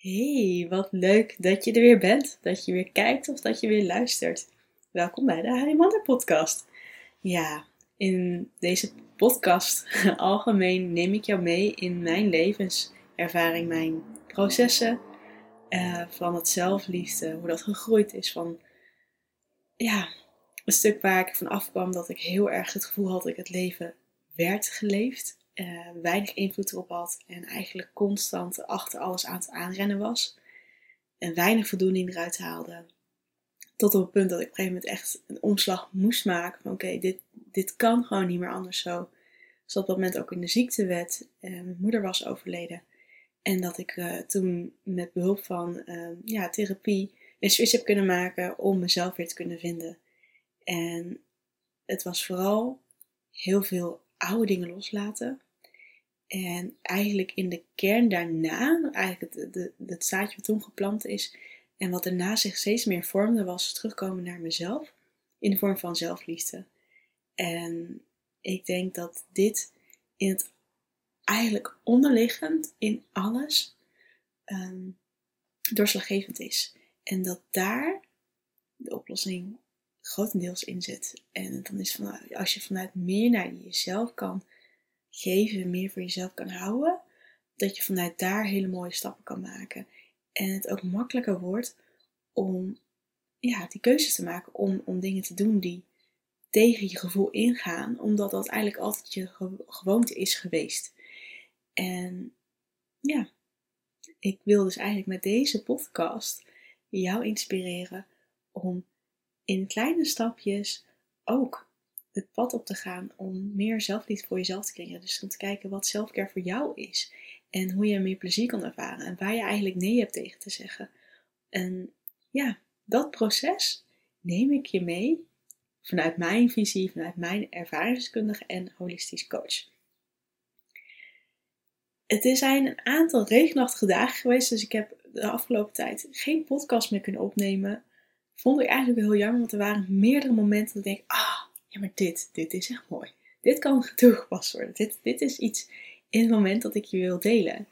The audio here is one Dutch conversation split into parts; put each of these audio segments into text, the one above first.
Hey, wat leuk dat je er weer bent, dat je weer kijkt of dat je weer luistert. Welkom bij de Harry Mander podcast. Ja, in deze podcast algemeen neem ik jou mee in mijn levenservaring, mijn processen uh, van het zelfliefde, hoe dat gegroeid is van ja, een stuk waar ik van afkwam dat ik heel erg het gevoel had dat ik het leven werd geleefd uh, weinig invloed erop had en eigenlijk constant achter alles aan het aanrennen was. En weinig voldoening eruit haalde. Tot op het punt dat ik op een gegeven moment echt een omslag moest maken van oké, dit, dit kan gewoon niet meer anders zo. Dus op dat moment ook in de ziektewet. Uh, mijn moeder was overleden. En dat ik uh, toen met behulp van uh, ja, therapie een switch heb kunnen maken om mezelf weer te kunnen vinden. En het was vooral heel veel oude dingen loslaten. En eigenlijk in de kern daarna, eigenlijk het, het, zaadje wat toen geplant is en wat daarna zich steeds meer vormde, was terugkomen naar mezelf in de vorm van zelfliefde. En ik denk dat dit in het eigenlijk onderliggend in alles um, doorslaggevend is. En dat daar de oplossing grotendeels in zit. En dan is van, als je vanuit meer naar jezelf kan geven, meer voor jezelf kan houden, dat je vanuit daar hele mooie stappen kan maken. En het ook makkelijker wordt om ja, die keuzes te maken, om, om dingen te doen die tegen je gevoel ingaan, omdat dat eigenlijk altijd je gewoonte is geweest. En ja, ik wil dus eigenlijk met deze podcast jou inspireren om in kleine stapjes ook het pad op te gaan om meer zelfliefde voor jezelf te krijgen. Dus om te kijken wat zelfcare voor jou is. En hoe je meer plezier kan ervaren. En waar je eigenlijk nee hebt tegen te zeggen. En ja, dat proces neem ik je mee vanuit mijn visie, vanuit mijn ervaringskundige en holistisch coach. Het zijn een aantal regenachtige dagen geweest, dus ik heb de afgelopen tijd geen podcast meer kunnen opnemen. Vond ik eigenlijk heel jammer, want er waren meerdere momenten dat ik denk, ah, ja, maar dit, dit is echt mooi. Dit kan toegepast worden. Dit, dit is iets in het moment dat ik je wil delen.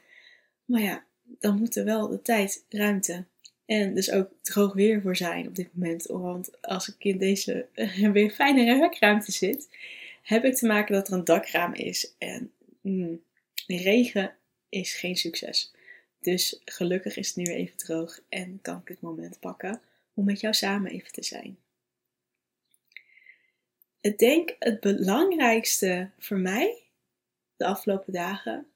Maar ja, dan moet er wel de tijd, ruimte en dus ook droog weer voor zijn op dit moment. Want als ik in deze weer fijne werkruimte zit, heb ik te maken dat er een dakraam is. En mm, regen is geen succes. Dus gelukkig is het nu even droog en kan ik het moment pakken om met jou samen even te zijn. Ik denk het belangrijkste voor mij de afgelopen dagen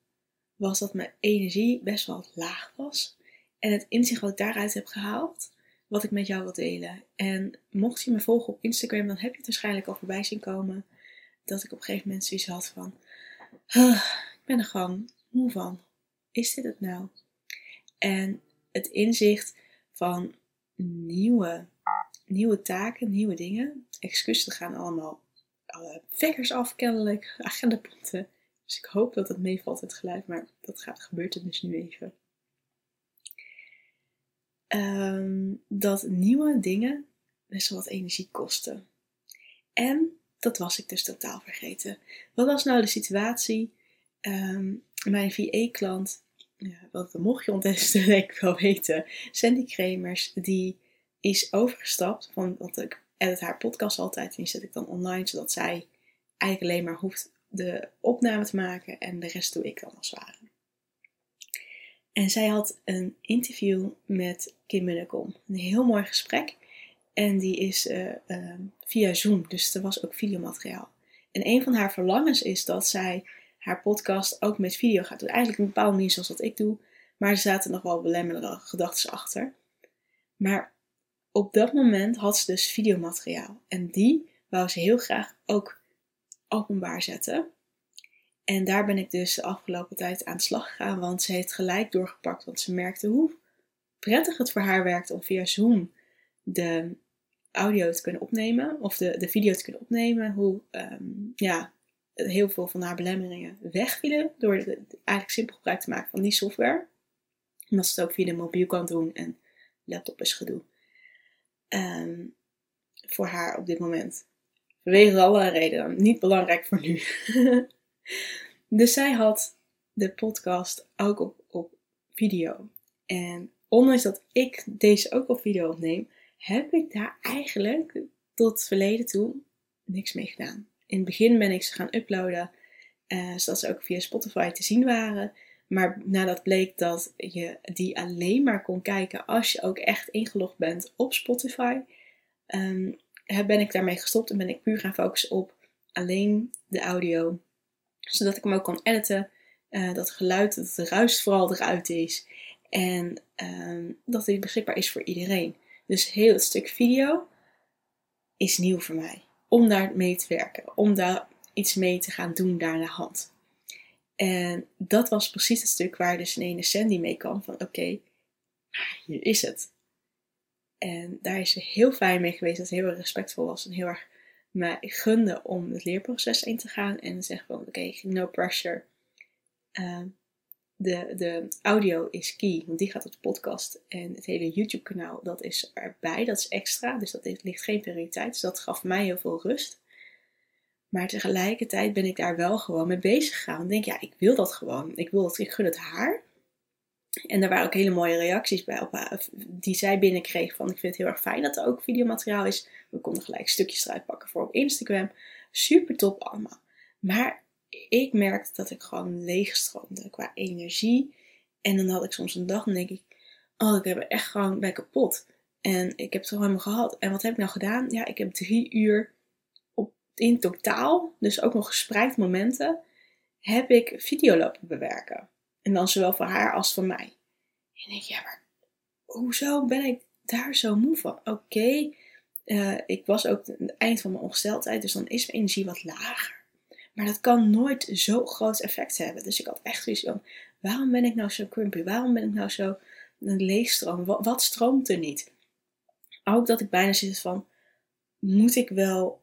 was dat mijn energie best wel laag was. En het inzicht wat ik daaruit heb gehaald, wat ik met jou wil delen. En mocht je me volgen op Instagram, dan heb je het waarschijnlijk al voorbij zien komen. Dat ik op een gegeven moment zoiets had van, ik ben er gewoon moe van. Is dit het nou? En het inzicht van nieuwe nieuwe taken, nieuwe dingen. Excuses, gaan allemaal alle vekkers af, kennelijk, agendapunten. Dus ik hoop dat het meevalt, het geluid, maar dat gaat, gebeurt er dus nu even. Um, dat nieuwe dingen best wel wat energie kosten. En dat was ik dus totaal vergeten. Wat was nou de situatie? Um, mijn VA-klant, ja, wat mocht je ondertussen denk ik wel weten, Sandy Kremers, die is overgestapt. Van, want ik edit haar podcast altijd en die zet ik dan online, zodat zij eigenlijk alleen maar hoeft de opname te maken en de rest doe ik dan als het ware. En zij had een interview met Kim Munnekom. Een heel mooi gesprek. En die is uh, uh, via Zoom, dus er was ook videomateriaal. En een van haar verlangens is dat zij haar podcast ook met video gaat doen. Eigenlijk een bepaalde manier zoals dat ik doe. Maar er zaten nog wel belemmerende gedachten achter. Maar op dat moment had ze dus videomateriaal. En die wou ze heel graag ook openbaar zetten. En daar ben ik dus de afgelopen tijd aan de slag gegaan, want ze heeft gelijk doorgepakt, want ze merkte hoe prettig het voor haar werkt om via Zoom de audio te kunnen opnemen, of de, de video te kunnen opnemen. Hoe ehm, ja, heel veel van haar belemmeringen wegvielen door de, eigenlijk simpel gebruik te maken van die software. Omdat ze het ook via de mobiel kan doen en laptop is gedoe. Ehm, voor haar op dit moment. Vanwege alle redenen. Niet belangrijk voor nu. dus zij had de podcast ook op, op video. En ondanks dat ik deze ook op video opneem, heb ik daar eigenlijk tot verleden toe niks mee gedaan. In het begin ben ik ze gaan uploaden, uh, zodat ze ook via Spotify te zien waren. Maar nadat bleek dat je die alleen maar kon kijken als je ook echt ingelogd bent op Spotify, um, ben ik daarmee gestopt en ben ik puur gaan focussen op alleen de audio. Zodat ik hem ook kan editen, uh, dat geluid, dat het ruist vooral eruit is. En uh, dat hij beschikbaar is voor iedereen. Dus heel het stuk video is nieuw voor mij. Om daar mee te werken. Om daar iets mee te gaan doen daar naar hand. En dat was precies het stuk waar dus een ene Sandy mee kwam. Van oké, hier is het. En daar is ze heel fijn mee geweest. Dat ze heel erg respectvol was. En heel erg mij gunde om het leerproces in te gaan. En zeggen van oké, no pressure. Uh, de, de audio is key, want die gaat op de podcast. En het hele YouTube kanaal, dat is erbij, dat is extra. Dus dat ligt geen prioriteit. Dus dat gaf mij heel veel rust. Maar tegelijkertijd ben ik daar wel gewoon mee bezig gegaan. Ik denk, ja, ik wil dat gewoon. Ik wil dat, ik gun het haar. En er waren ook hele mooie reacties bij op, die zij binnenkreeg. Van ik vind het heel erg fijn dat er ook videomateriaal is. We konden gelijk stukjes eruit pakken voor op Instagram. Super top allemaal. Maar ik merkte dat ik gewoon leegstroomde qua energie. En dan had ik soms een dag en denk ik, oh, ik heb er echt gewoon bij kapot. En ik heb het gewoon helemaal gehad. En wat heb ik nou gedaan? Ja, ik heb drie uur in totaal, dus ook nog gespreid momenten, heb ik video lopen bewerken. En dan zowel voor haar als voor mij. En ik denk, ja, maar hoezo ben ik daar zo moe van? Oké, eh, ik was ook het eind van mijn ongesteldheid, dus dan is mijn energie wat lager. Maar dat kan nooit zo groot effect hebben. Dus ik had echt zoiets van, waarom ben ik nou zo crumpy? Waarom ben ik nou zo een leegstroom? Wat, wat stroomt er niet? Ook dat ik bijna zit van, moet ik wel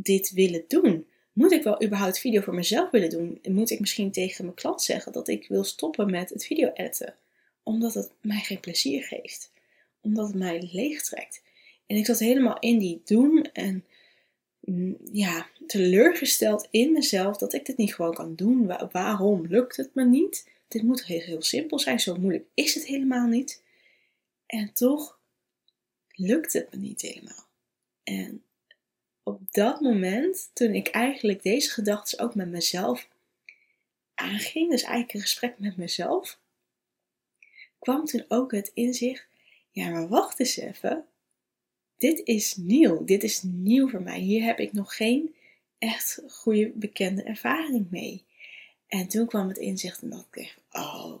dit willen doen? Moet ik wel überhaupt video voor mezelf willen doen? Moet ik misschien tegen mijn klant zeggen dat ik wil stoppen met het video editen? Omdat het mij geen plezier geeft. Omdat het mij leegtrekt. En ik zat helemaal in die doen en ja, teleurgesteld in mezelf dat ik dit niet gewoon kan doen. waarom lukt het me niet? Dit moet heel, heel simpel zijn, zo moeilijk is het helemaal niet. En toch lukt het me niet helemaal. En op dat moment, toen ik eigenlijk deze gedachten ook met mezelf aanging, dus eigenlijk een gesprek met mezelf, kwam toen ook het inzicht: ja, maar wacht eens even dit is nieuw. Dit is nieuw voor mij. Hier heb ik nog geen echt goede bekende ervaring mee. En toen kwam het inzicht en dat ik oh,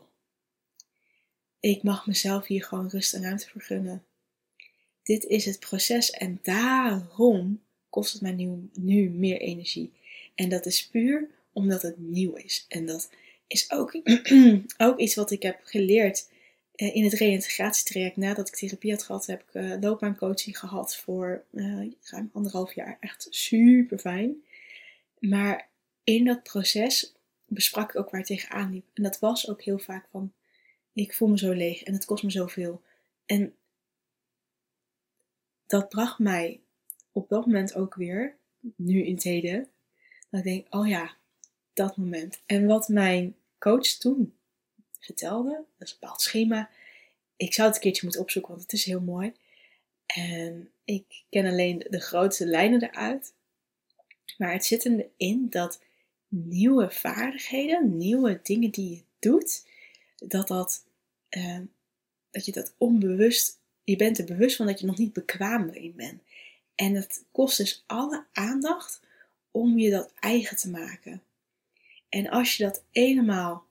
ik mag mezelf hier gewoon rust en ruimte vergunnen. Dit is het proces en daarom kost het mij nu, nu meer energie. En dat is puur omdat het nieuw is. En dat is ook, ook iets wat ik heb geleerd eh, in het reïntegratietraject, nadat ik therapie had gehad, heb ik uh, loopbaancoaching gehad voor uh, ruim anderhalf jaar. Echt super fijn. Maar in dat proces besprak ik ook waar ik tegenaan liep. En dat was ook heel vaak van, ik voel me zo leeg en het kost me zoveel. En dat bracht mij op dat moment ook weer, nu in het heden, dat ik denk, oh ja, dat moment. En wat mijn coach toen vertelde. Dat is een bepaald schema. Ik zou het een keertje moeten opzoeken, want het is heel mooi. En ik ken alleen de grootste lijnen eruit. Maar het zit erin dat nieuwe vaardigheden, nieuwe dingen die je doet, dat, dat, uh, dat je dat onbewust, je bent er bewust van dat je nog niet bekwaam erin bent. En het kost dus alle aandacht om je dat eigen te maken. En als je dat eenmaal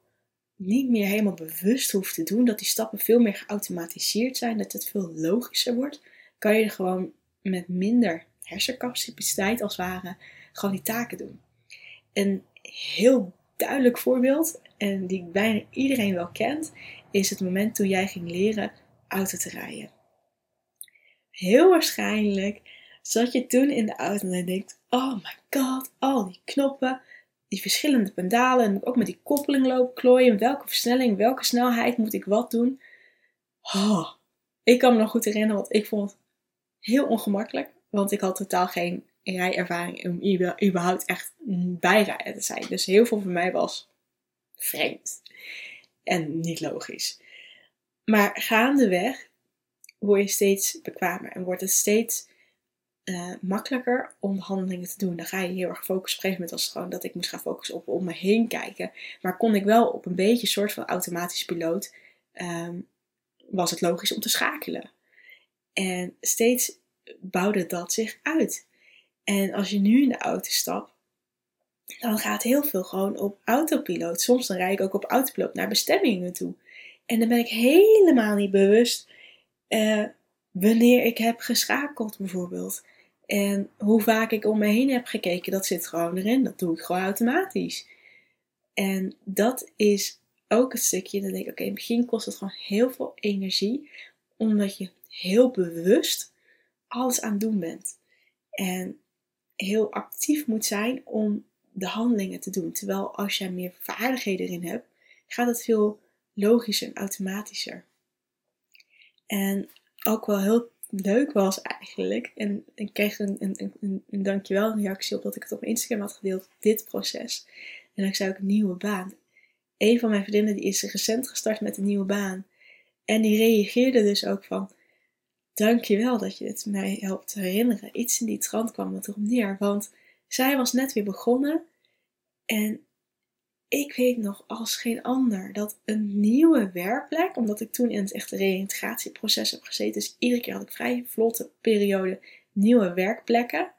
niet meer helemaal bewust hoeft te doen, dat die stappen veel meer geautomatiseerd zijn, dat het veel logischer wordt, kan je gewoon met minder hersencapaciteit als het ware gewoon die taken doen. Een heel duidelijk voorbeeld, en die bijna iedereen wel kent, is het moment toen jij ging leren auto te rijden. Heel waarschijnlijk zat je toen in de auto en denkt: Oh my god, al die knoppen, die verschillende pedalen en ook met die koppeling lopen klooien. Welke versnelling, welke snelheid moet ik wat doen? Oh, ik kan me nog goed herinneren, want ik vond het heel ongemakkelijk. Want ik had totaal geen rijervaring om überhaupt echt bijrijden te zijn. Dus heel veel voor mij was vreemd en niet logisch. Maar gaandeweg word je steeds bekwamer en wordt het steeds uh, makkelijker om handelingen te doen. Dan ga je heel erg focussen. Op een gegeven moment was het gewoon dat ik moest gaan focussen op om me heen kijken. Maar kon ik wel op een beetje soort van automatisch piloot, um, was het logisch om te schakelen. En steeds bouwde dat zich uit. En als je nu in de auto stapt, dan gaat heel veel gewoon op autopiloot. Soms dan rijd ik ook op autopiloot naar bestemmingen toe. En dan ben ik helemaal niet bewust uh, wanneer ik heb geschakeld bijvoorbeeld. En hoe vaak ik om me heen heb gekeken, dat zit gewoon erin. Dat doe ik gewoon automatisch. En dat is ook het stukje, denk ik, oké, in het begin kost het gewoon heel veel energie, omdat je heel bewust alles aan het doen bent. En heel actief moet zijn om de handelingen te doen. Terwijl als jij meer vaardigheden erin hebt, gaat het veel logischer en automatischer. En ook wel heel leuk was eigenlijk, en ik kreeg een, een, een, een dankjewel reactie op dat ik het op Instagram had gedeeld, dit proces. En dan zei ik een nieuwe baan. Een van mijn vriendinnen die is recent gestart met een nieuwe baan. En die reageerde dus ook van, dankjewel dat je het mij helpt herinneren. Iets in die trant kwam het erop neer, want zij was net weer begonnen en ik weet nog als geen ander dat een nieuwe werkplek, omdat ik toen in het echte reïntegratieproces heb gezeten, dus iedere keer had ik vrij vlotte periode nieuwe werkplekken.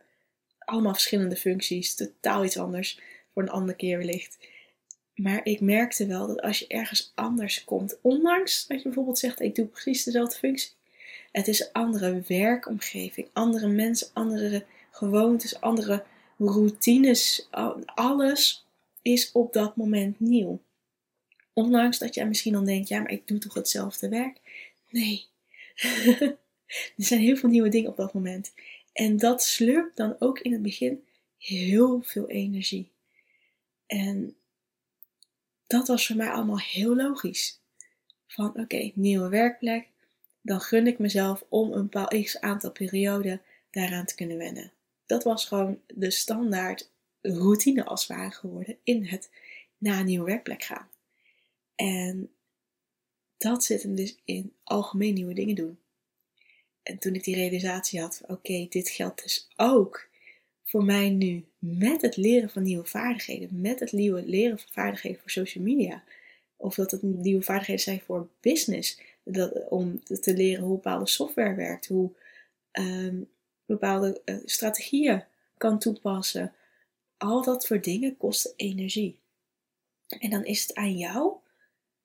Allemaal verschillende functies, totaal iets anders voor een andere keer wellicht. Maar ik merkte wel dat als je ergens anders komt, ondanks dat je bijvoorbeeld zegt: ik doe precies dezelfde functie, het is een andere werkomgeving, andere mensen, andere gewoontes, andere routines, alles is op dat moment nieuw. Ondanks dat jij misschien dan denkt, ja, maar ik doe toch hetzelfde werk? Nee. er zijn heel veel nieuwe dingen op dat moment. En dat slurpt dan ook in het begin heel veel energie. En dat was voor mij allemaal heel logisch. Van oké, nieuwe werkplek. Dan gun ik mezelf om een bepaald x aantal perioden daaraan te kunnen wennen. Dat was gewoon de standaard routine als het ware geworden in het naar een nieuwe werkplek gaan. En dat zit hem dus in algemeen nieuwe dingen doen. En toen ik die realisatie had, oké, dit geldt dus ook voor mij nu met het leren van nieuwe vaardigheden, met het nieuwe leren van vaardigheden voor social media, of dat het nieuwe vaardigheden zijn voor business, dat, om te leren hoe bepaalde software werkt, hoe um, bepaalde uh, strategieën kan toepassen, al dat soort dingen kosten energie. En dan is het aan jou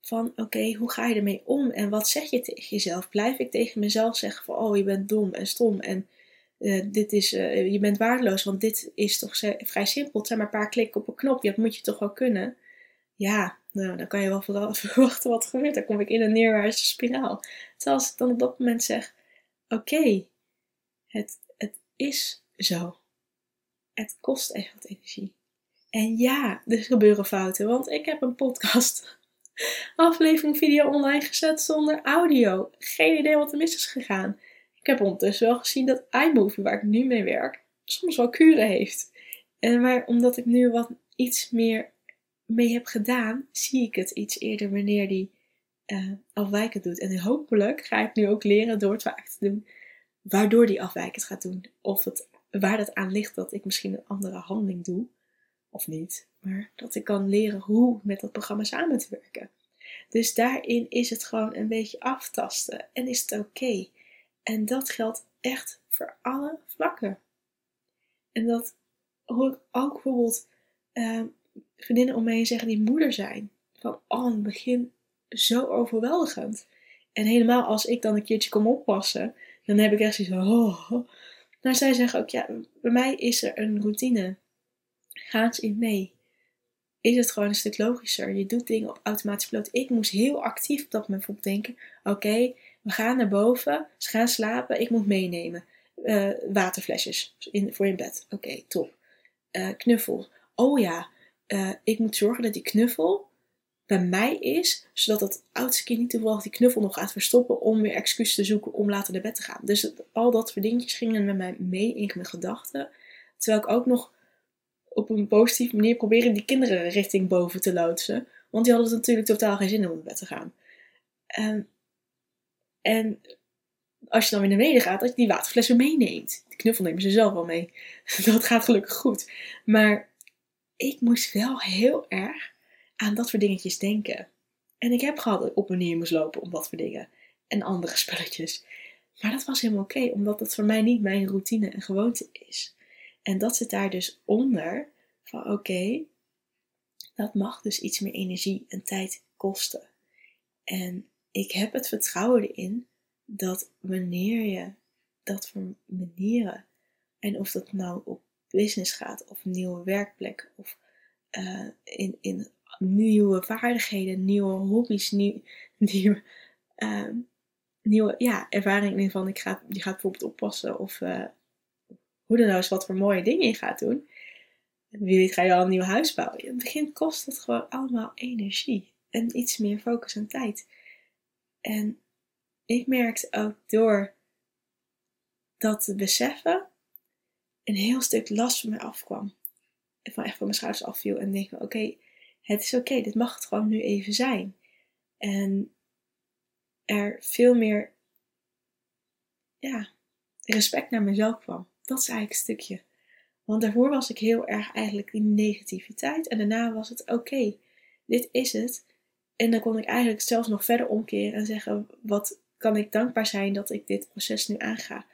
van oké, hoe ga je ermee om en wat zeg je tegen jezelf? Blijf ik tegen mezelf zeggen van oh je bent dom en stom en uh, dit is, uh, je bent waardeloos, want dit is toch vrij simpel. Het zijn maar een paar klikken op een knop, dat moet je toch wel kunnen. Ja, nou, dan kan je wel verwachten wat er gebeurt. Dan kom ik in een neerwaartse spiraal. Terwijl als ik dan op dat moment zeg, oké, het, het is zo het kost echt wat energie. En ja, er gebeuren fouten, want ik heb een podcast aflevering video online gezet zonder audio. Geen idee wat er mis is gegaan. Ik heb ondertussen wel gezien dat iMovie, waar ik nu mee werk, soms wel kuren heeft. En maar omdat ik nu wat iets meer mee heb gedaan, zie ik het iets eerder wanneer die uh, afwijkend doet. En hopelijk ga ik nu ook leren door het vaak te doen, waardoor die afwijkend gaat doen. Of het waar het aan ligt dat ik misschien een andere handeling doe, of niet, maar dat ik kan leren hoe met dat programma samen te werken. Dus daarin is het gewoon een beetje aftasten en is het oké. En dat geldt echt voor alle vlakken. En dat hoor ik ook bijvoorbeeld uh, vriendinnen om me heen zeggen die moeder zijn. Van, oh, in het begin zo overweldigend. En helemaal als ik dan een keertje kom oppassen, dan heb ik echt zoiets van, oh, maar zij zeggen ook, ja, bij mij is er een routine. Ga eens in mee. Is het gewoon een stuk logischer. Je doet dingen op automatisch piloot. Ik moest heel actief op dat moment denken. Oké, we gaan naar boven. Ze gaan slapen. Ik moet meenemen. Uh, waterflesjes in, voor in bed. Oké, top. Uh, knuffel. Oh ja, uh, ik moet zorgen dat die knuffel bij mij is, zodat het oudste kind niet toevallig die knuffel nog gaat verstoppen om weer excuus te zoeken om later naar bed te gaan. Dus al dat soort dingetjes gingen met mij mee in mijn gedachten. Terwijl ik ook nog op een positieve manier probeerde die kinderen richting boven te loodsen. Want die hadden natuurlijk totaal geen zin om naar bed te gaan. En En als je dan weer naar beneden gaat, dat je die waterfles weer meeneemt. De knuffel nemen ze zelf wel mee. Dat gaat gelukkig goed. Maar ik moest wel heel erg aan dat soort dingetjes denken. En ik heb gehad dat op en neer moest lopen om wat voor dingen. En andere spelletjes. Maar dat was helemaal oké, omdat dat voor mij niet mijn routine en gewoonte is. En dat zit daar dus onder van oké, dat mag dus iets meer energie en tijd kosten. En ik heb het vertrouwen erin dat wanneer je dat voor manieren, en of dat nou op business gaat, of een nieuwe werkplek, of uh, in, in nieuwe vaardigheden, nieuwe hobby's, nieuw, nieuwe, uh, nieuwe ja, ervaringen van ik ga, je gaat bijvoorbeeld oppassen of uh, hoe dan eens wat voor mooie dingen je gaat doen. Wie weet ga je al een nieuw huis bouwen. In het begin kost het gewoon allemaal energie en iets meer focus en tijd. En ik merkte ook door dat te beseffen, een heel stuk last van mij afkwam. En van echt van mijn schouders afviel. En denk van oké, het is oké, dit mag het gewoon nu even zijn. En er veel meer ja, respect naar mezelf kwam. Dat is eigenlijk een stukje. Want daarvoor was ik heel erg eigenlijk in negativiteit. En daarna was het oké, dit is het. En dan kon ik eigenlijk zelfs nog verder omkeren en zeggen: wat kan ik dankbaar zijn dat ik dit proces nu aanga.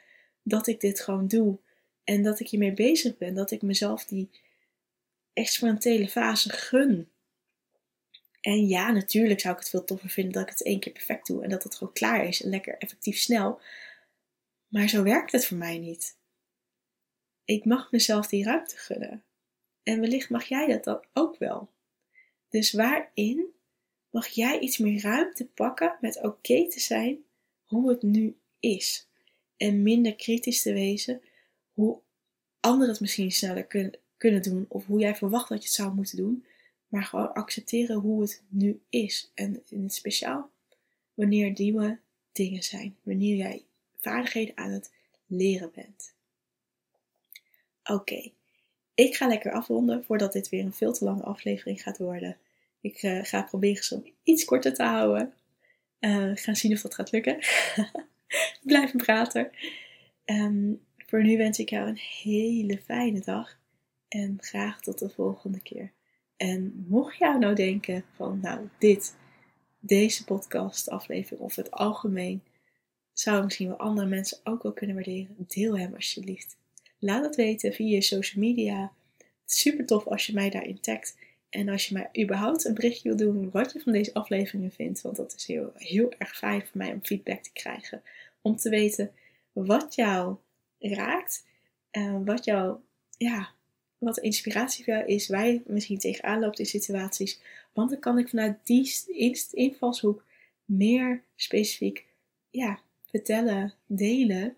Dat ik dit gewoon doe. En dat ik hiermee bezig ben. Dat ik mezelf die experimentele fase gun. En ja, natuurlijk zou ik het veel toffer vinden dat ik het één keer perfect doe. En dat het gewoon klaar is en lekker effectief snel. Maar zo werkt het voor mij niet. Ik mag mezelf die ruimte gunnen. En wellicht mag jij dat dan ook wel. Dus waarin mag jij iets meer ruimte pakken met oké te zijn hoe het nu is. En minder kritisch te wezen hoe anderen het misschien sneller kunnen, kunnen doen of hoe jij verwacht dat je het zou moeten doen. Maar gewoon accepteren hoe het nu is. En in het speciaal wanneer nieuwe dingen zijn. Wanneer jij vaardigheden aan het leren bent. Oké, ik ga lekker afronden voordat dit weer een veel te lange aflevering gaat worden. Ik uh, ga proberen ze iets korter te houden. Uh, gaan zien of dat gaat lukken. Blijven praten. Um, voor nu wens ik jou een hele fijne dag. En graag tot de volgende keer. En mocht jou nou denken van, nou, dit, deze podcast aflevering of het algemeen, zou misschien wel andere mensen ook wel kunnen waarderen. Deel hem alsjeblieft. Laat het weten via je social media. Super tof als je mij daarin tagt. En als je mij überhaupt een berichtje wil doen wat je van deze afleveringen vindt, want dat is heel, heel erg fijn voor mij om feedback te krijgen. Om te weten wat jou raakt, uh, wat jou, ja, wat inspiratie voor jou is, waar je misschien tegenaan loopt in situaties. Want dan kan ik vanuit die invalshoek meer specifiek ja, vertellen, delen,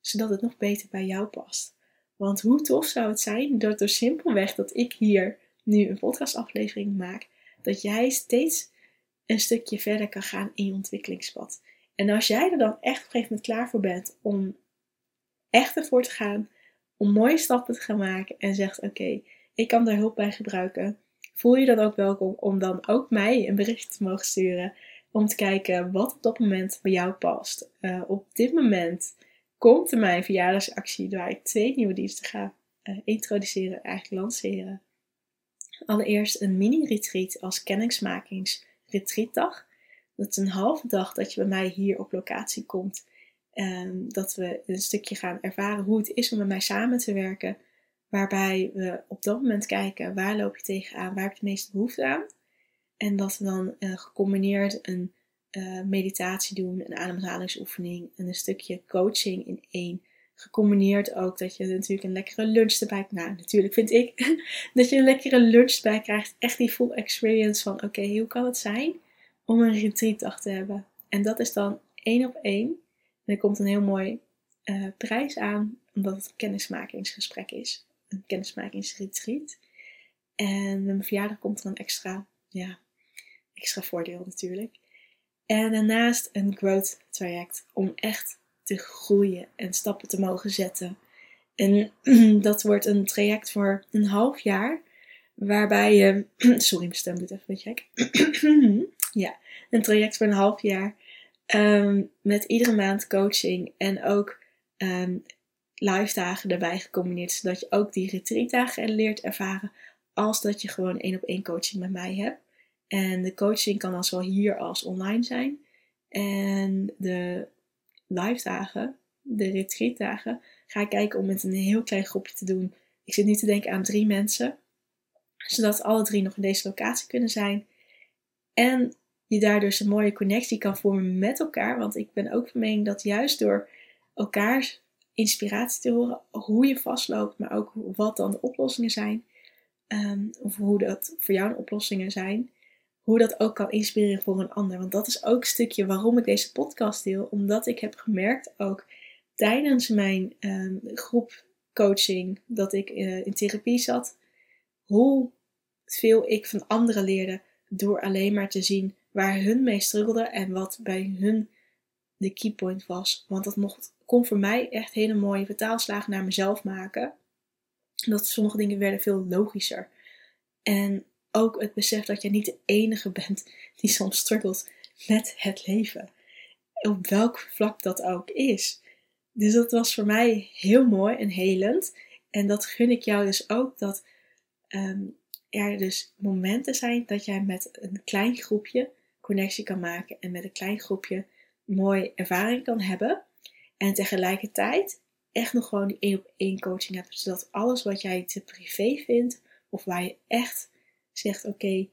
zodat het nog beter bij jou past. Want hoe tof zou het zijn dat door simpelweg dat ik hier nu een podcastaflevering maak, dat jij steeds een stukje verder kan gaan in je ontwikkelingspad. En als jij er dan echt op een gegeven moment klaar voor bent om echt ervoor te gaan, om mooie stappen te gaan maken en zegt: Oké, ik kan daar hulp bij gebruiken. Voel je dan ook welkom om dan ook mij een bericht te mogen sturen. Om te kijken wat op dat moment bij jou past. Uh, op dit moment komt er mijn verjaardagsactie waar ik twee nieuwe diensten ga uh, introduceren, eigenlijk lanceren. Allereerst een mini-retreat als kennismakings-retreatdag. Dat is een halve dag dat je bij mij hier op locatie komt. En dat we een stukje gaan ervaren hoe het is om met mij samen te werken. Waarbij we op dat moment kijken waar loop je tegenaan, waar heb je de meeste behoefte aan. En dat we dan uh, gecombineerd een uh, meditatie doen, een ademhalingsoefening en een stukje coaching in één Gecombineerd ook dat je natuurlijk een lekkere lunch erbij Nou, natuurlijk vind ik dat je een lekkere lunch erbij krijgt. Echt die full experience van: oké, hoe kan het zijn om een retreatdag te hebben? En dat is dan één op één. Er komt een heel mooi uh, prijs aan, omdat het een kennismakingsgesprek is. Een kennismakingsretreat. En met mijn verjaardag komt er een extra, ja, extra voordeel natuurlijk. En daarnaast een growth traject om echt te groeien en stappen te mogen zetten. En dat wordt een traject voor een half jaar, waarbij je. sorry, mijn stem doet even een gek. ja, een traject voor een half jaar, Ehm, met iedere maand coaching en ook um, live dagen erbij gecombineerd. Zodat je ook die retreatdagen leert ervaren. Als dat je gewoon één op één coaching met mij hebt. En de coaching kan dan zowel hier als online zijn. En de live dagen, de retreatdagen, ga ik kijken om met een heel klein groepje te doen. Ik zit nu te denken aan drie mensen. Zodat alle drie nog in deze locatie kunnen zijn. En je daar dus een mooie connectie kan vormen met elkaar. Want ik ben ook van mening dat juist door elkaars inspiratie te horen, hoe je vastloopt, maar ook wat dan de oplossingen zijn, ehm, of hoe dat voor jou de oplossingen zijn, hoe dat ook kan inspireren voor een ander. Want dat is ook een stukje waarom ik deze podcast deel, omdat ik heb gemerkt ook tijdens mijn um, groep coaching dat ik uh, in therapie zat, hoe veel ik van anderen leerde door alleen maar te zien waar hun mee struggelden en wat bij hun de keypoint was. Want dat mocht, kon voor mij echt hele mooie vertaalslagen naar mezelf maken. Dat sommige dingen werden veel logischer. En ook het besef dat je niet de enige bent die soms struggelt met het leven. Op welk vlak dat ook is. Dus dat was voor mij heel mooi en helend. En dat gun ik jou dus ook. Dat ehm, er dus momenten zijn dat jij met een klein groepje connectie kan maken. En met een klein groepje mooie ervaring kan hebben. En tegelijkertijd echt nog gewoon die één op één coaching hebt. Zodat alles wat jij te privé vindt. Of waar je echt zegt oké,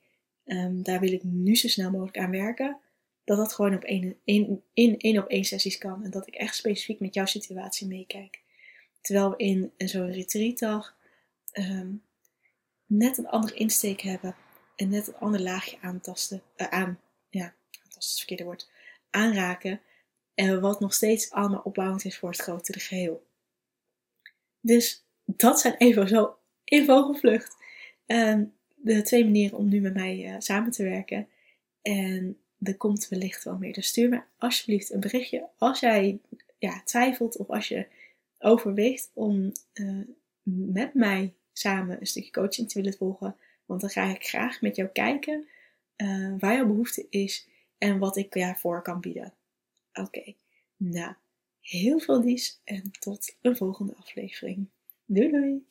ehm, daar wil ik nu zo snel mogelijk aan werken. Dat dat gewoon op één, in één op één sessies kan. En dat ik echt specifiek met jouw situatie meekijk. Terwijl we in zo'n retreatdag um, net een andere insteek hebben. En net een ander laagje aantasten. Uh, aan, ja, dat is het verkeerde woord. Aanraken. En wat nog steeds allemaal opbouwend is voor het grotere geheel. Dus dat zijn even zo in vogelvlucht. Um, de twee manieren om nu met mij uh, samen te werken. En er komt wellicht wel meer. Dus stuur me alsjeblieft een berichtje als jij ja, twijfelt of als je overweegt om uh, met mij samen een stukje coaching te willen volgen. Want dan ga ik graag met jou kijken uh, waar jouw behoefte is en wat ik voor kan bieden. Oké, nou, heel veel lies en tot een volgende aflevering. Doei doei!